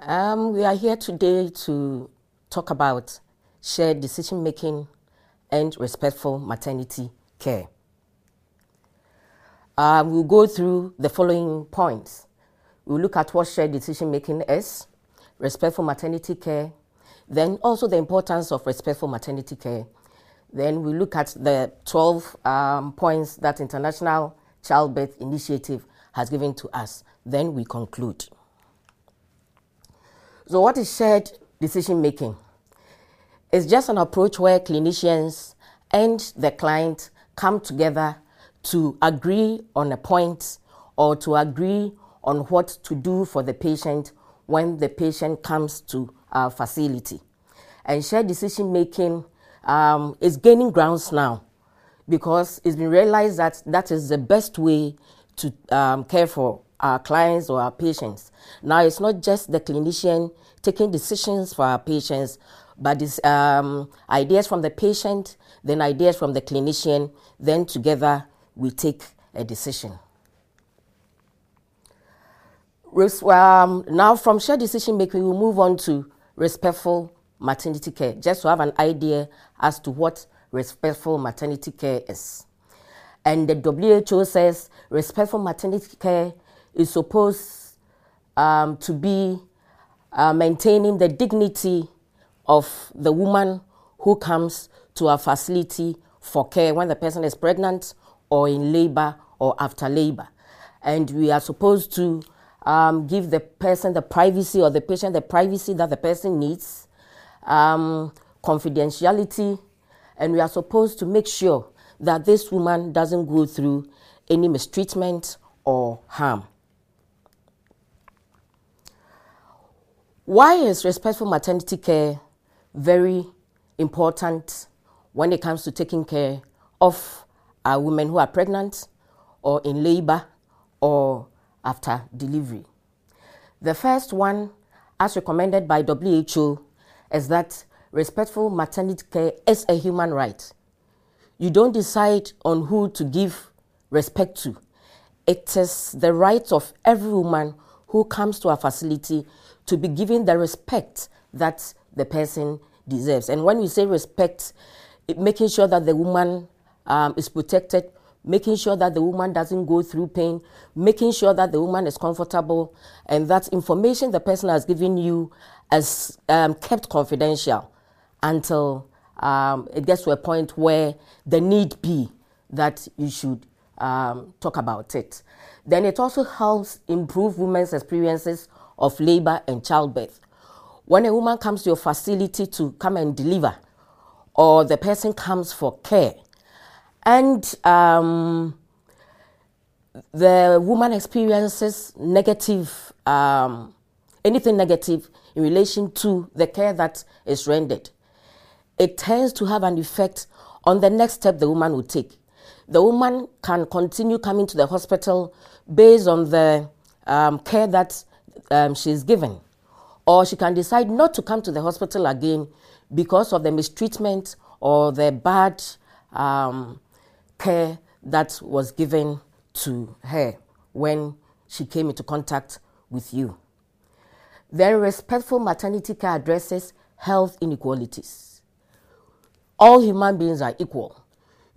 Um, we are here today to talk about shared decision making and respectful maternity care. Um, we'll go through the following points. We'll look at what shared decision making is, respectful maternity care, then also the importance of respectful maternity care. Then we look at the 12 um, points that International Childbirth Initiative has given to us. Then we conclude. So, what is shared decision making? It's just an approach where clinicians and the client come together to agree on a point or to agree on what to do for the patient when the patient comes to our facility. And shared decision making um, is gaining grounds now because it's been realized that that is the best way to um, care for our clients or our patients. Now, it's not just the clinician taking decisions for our patients, but it's um, ideas from the patient, then ideas from the clinician, then together we take a decision. Um, now, from shared decision making, we move on to respectful maternity care, just to have an idea as to what respectful maternity care is. And the WHO says respectful maternity care is supposed um, to be uh, maintaining the dignity of the woman who comes to our facility for care when the person is pregnant or in labor or after labor. And we are supposed to um, give the person the privacy or the patient the privacy that the person needs, um, confidentiality, and we are supposed to make sure that this woman doesn't go through any mistreatment or harm. Why is respectful maternity care very important when it comes to taking care of uh, women who are pregnant or in labor or after delivery? The first one, as recommended by WHO, is that respectful maternity care is a human right. You don't decide on who to give respect to. It is the right of every woman who comes to our facility to be given the respect that the person deserves. And when we say respect, it, making sure that the woman um, is protected, making sure that the woman doesn't go through pain, making sure that the woman is comfortable, and that information the person has given you is um, kept confidential until um, it gets to a point where the need be that you should um, talk about it. Then it also helps improve women's experiences of labor and childbirth. When a woman comes to your facility to come and deliver, or the person comes for care, and um, the woman experiences negative, um, anything negative in relation to the care that is rendered, it tends to have an effect on the next step the woman will take. The woman can continue coming to the hospital based on the um, care that um, she's given. Or she can decide not to come to the hospital again because of the mistreatment or the bad um, care that was given to her when she came into contact with you. Then respectful maternity care addresses health inequalities. All human beings are equal.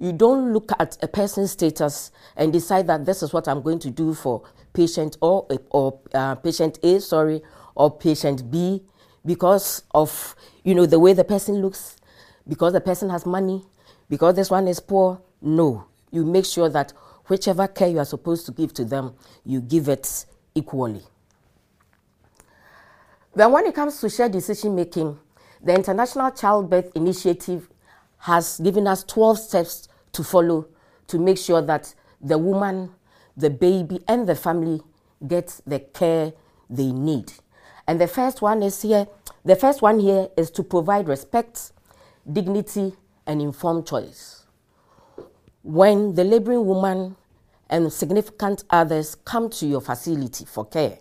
You don't look at a person's status and decide that this is what I'm going to do for patient or, or uh, patient A, sorry, or patient B because of, you know, the way the person looks, because the person has money, because this one is poor. No, you make sure that whichever care you are supposed to give to them, you give it equally. Then when it comes to shared decision making, the International Childbirth Initiative has given us 12 steps to follow to make sure that the woman the baby and the family get the care they need. And the first one is here, the first one here is to provide respect, dignity, and informed choice. When the laboring woman and significant others come to your facility for care,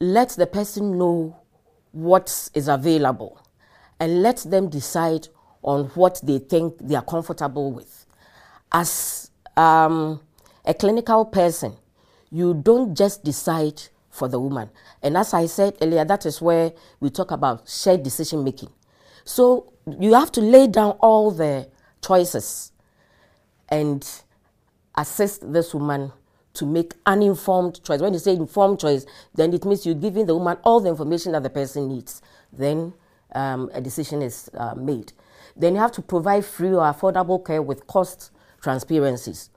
let the person know what is available and let them decide on what they think they are comfortable with. As um, a clinical person, you don't just decide for the woman. And as I said earlier, that is where we talk about shared decision making. So you have to lay down all the choices and assist this woman to make an informed choice. When you say informed choice, then it means you're giving the woman all the information that the person needs. Then um, a decision is uh, made. Then you have to provide free or affordable care with cost transparencies.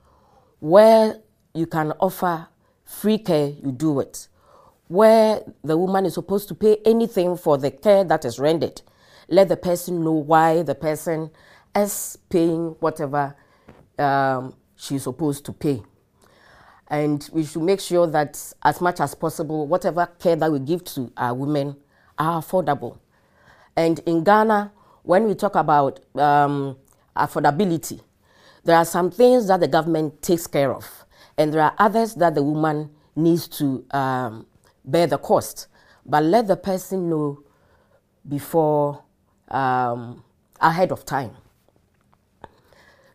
Where you can offer free care, you do it. Where the woman is supposed to pay anything for the care that is rendered, let the person know why the person is paying whatever um, she's supposed to pay. And we should make sure that, as much as possible, whatever care that we give to our women are affordable. And in Ghana, when we talk about um, affordability, there are some things that the government takes care of, and there are others that the woman needs to um, bear the cost. But let the person know before um, ahead of time.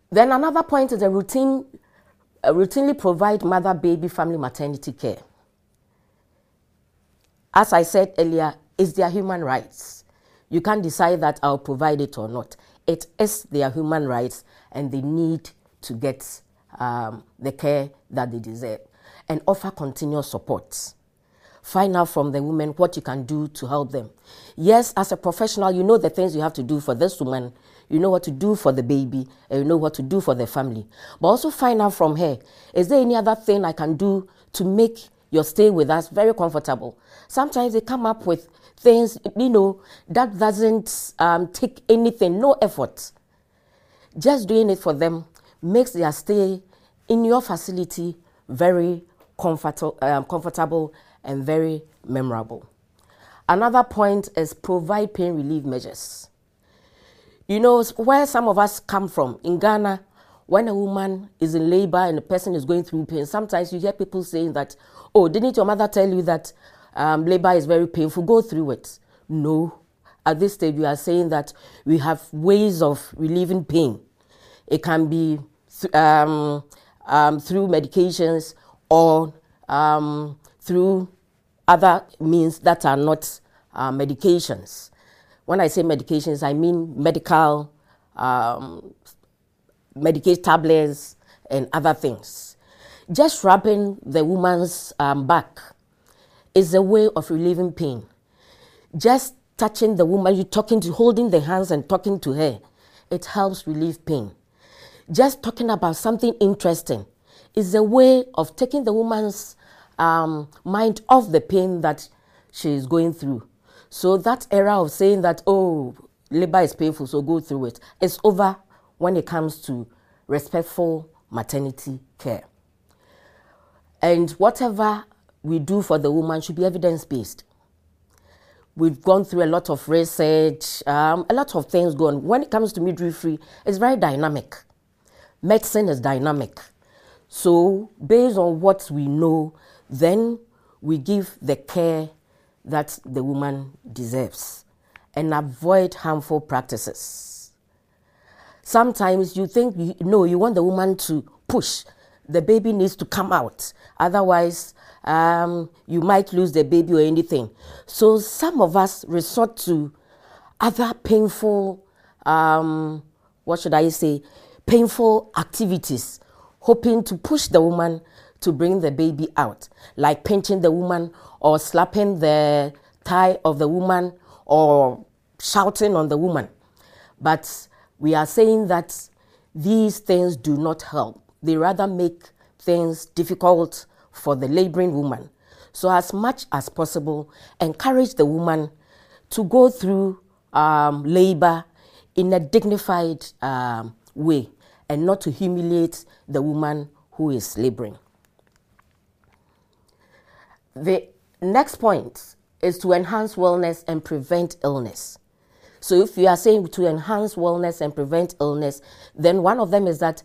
Then another point is the routine, uh, routinely provide mother, baby, family, maternity care. As I said earlier, it's their human rights. You can't decide that I'll provide it or not. It is their human rights, and they need to get um, the care that they deserve and offer continuous support. Find out from the women what you can do to help them. Yes, as a professional, you know the things you have to do for this woman, you know what to do for the baby, and you know what to do for the family. But also find out from her is there any other thing I can do to make your stay with us very comfortable? Sometimes they come up with things, you know, that doesn't um, take anything, no effort. Just doing it for them makes their stay in your facility very comfortable, um, comfortable and very memorable. Another point is provide pain relief measures. You know, where some of us come from in Ghana, when a woman is in labor and a person is going through pain, sometimes you hear people saying that, oh, didn't your mother tell you that um, labor is very painful, go through it. No. At this stage, we are saying that we have ways of relieving pain. It can be th- um, um, through medications or um, through other means that are not uh, medications. When I say medications, I mean medical um, medication tablets and other things. Just rubbing the woman's um, back is a way of relieving pain. Just touching the woman, you talking to, holding the hands and talking to her, it helps relieve pain. Just talking about something interesting is a way of taking the woman's um, mind off the pain that she is going through. So that era of saying that, oh, labor is painful, so go through it, is over when it comes to respectful maternity care. And whatever we do for the woman should be evidence based. We've gone through a lot of research, um, a lot of things going. When it comes to midwifery, it's very dynamic. Medicine is dynamic. So, based on what we know, then we give the care that the woman deserves and avoid harmful practices. Sometimes you think, you, no, you want the woman to push, the baby needs to come out. Otherwise, um, you might lose the baby or anything. So some of us resort to other painful, um, what should I say, painful activities, hoping to push the woman to bring the baby out, like pinching the woman or slapping the thigh of the woman or shouting on the woman. But we are saying that these things do not help. They rather make things difficult for the laboring woman. So, as much as possible, encourage the woman to go through um, labor in a dignified um, way and not to humiliate the woman who is laboring. The next point is to enhance wellness and prevent illness. So, if you are saying to enhance wellness and prevent illness, then one of them is that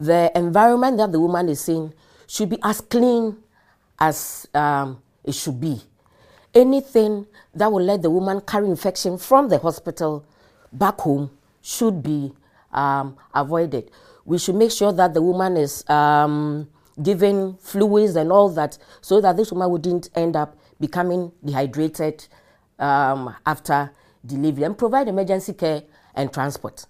the environment that the woman is in should be as clean as um, it should be. Anything that will let the woman carry infection from the hospital back home should be um, avoided. We should make sure that the woman is um, giving fluids and all that so that this woman wouldn't end up becoming dehydrated um, after delivery and provide emergency care and transport.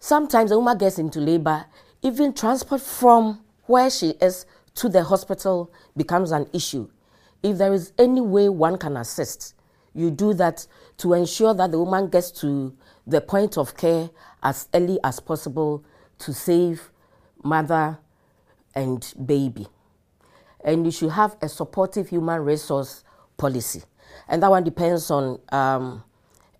Sometimes a woman gets into labor, even transport from where she is to the hospital becomes an issue. If there is any way one can assist, you do that to ensure that the woman gets to the point of care as early as possible to save mother and baby. And you should have a supportive human resource policy. And that one depends on um,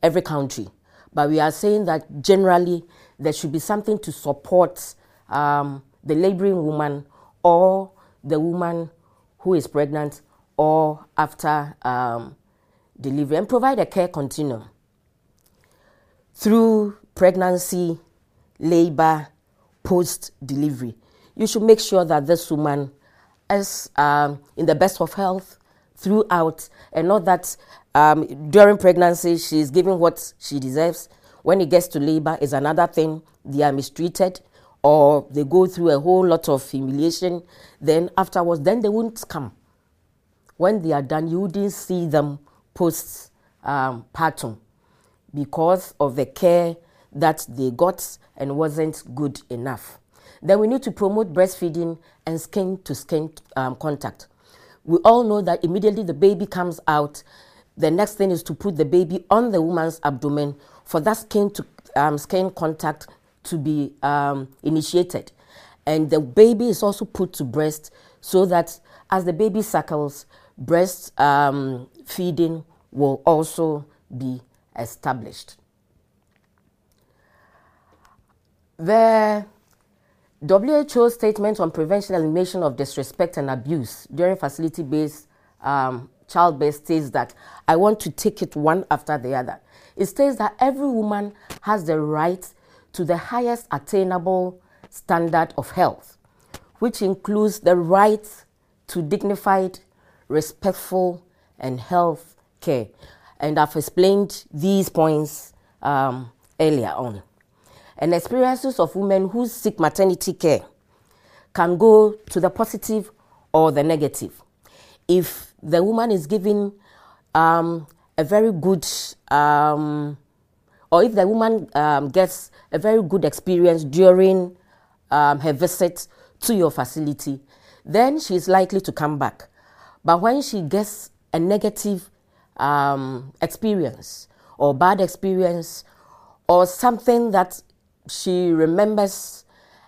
every country. But we are saying that generally there should be something to support um, the laboring woman or the woman who is pregnant or after um, delivery and provide a care continuum through pregnancy, labor, post delivery. You should make sure that this woman is um, in the best of health throughout and not that um, during pregnancy she's given what she deserves. When it gets to labor is another thing. They are mistreated or they go through a whole lot of humiliation. Then afterwards, then they won't come. When they are done, you didn't see them post um, partum because of the care that they got and wasn't good enough. Then we need to promote breastfeeding and skin to skin um, contact. We all know that immediately the baby comes out, the next thing is to put the baby on the woman's abdomen for that skin to um, skin contact to be um, initiated. And the baby is also put to breast so that as the baby suckles, breast um, feeding will also be established. The WHO statement on prevention and elimination of disrespect and abuse during facility based um, childbirth states that I want to take it one after the other. It states that every woman has the right to the highest attainable standard of health, which includes the right to dignified, respectful, and health care. And I've explained these points um, earlier on. And experiences of women who seek maternity care can go to the positive or the negative. If the woman is given um, a very good um, or if the woman um, gets a very good experience during um, her visit to your facility, then she is likely to come back. But when she gets a negative um, experience or bad experience or something that she remembers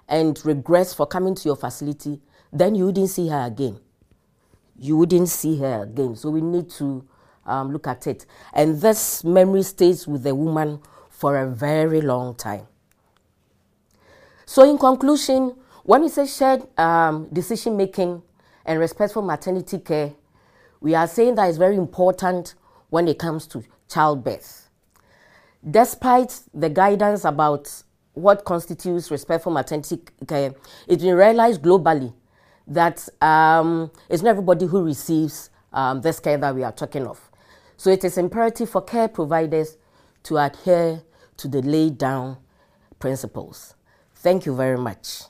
and regrets for coming to your facility, then you wouldn't see her again. You wouldn't see her again. So we need to um, look at it. And this memory stays with the woman for a very long time. So, in conclusion, when we say shared um, decision making and respectful maternity care, we are saying that it's very important when it comes to childbirth. Despite the guidance about what constitutes respectful maternity care, it's been realized globally that um, it's not everybody who receives um, this care that we are talking of. So it is imperative for care providers to adhere to the laid down principles. Thank you very much.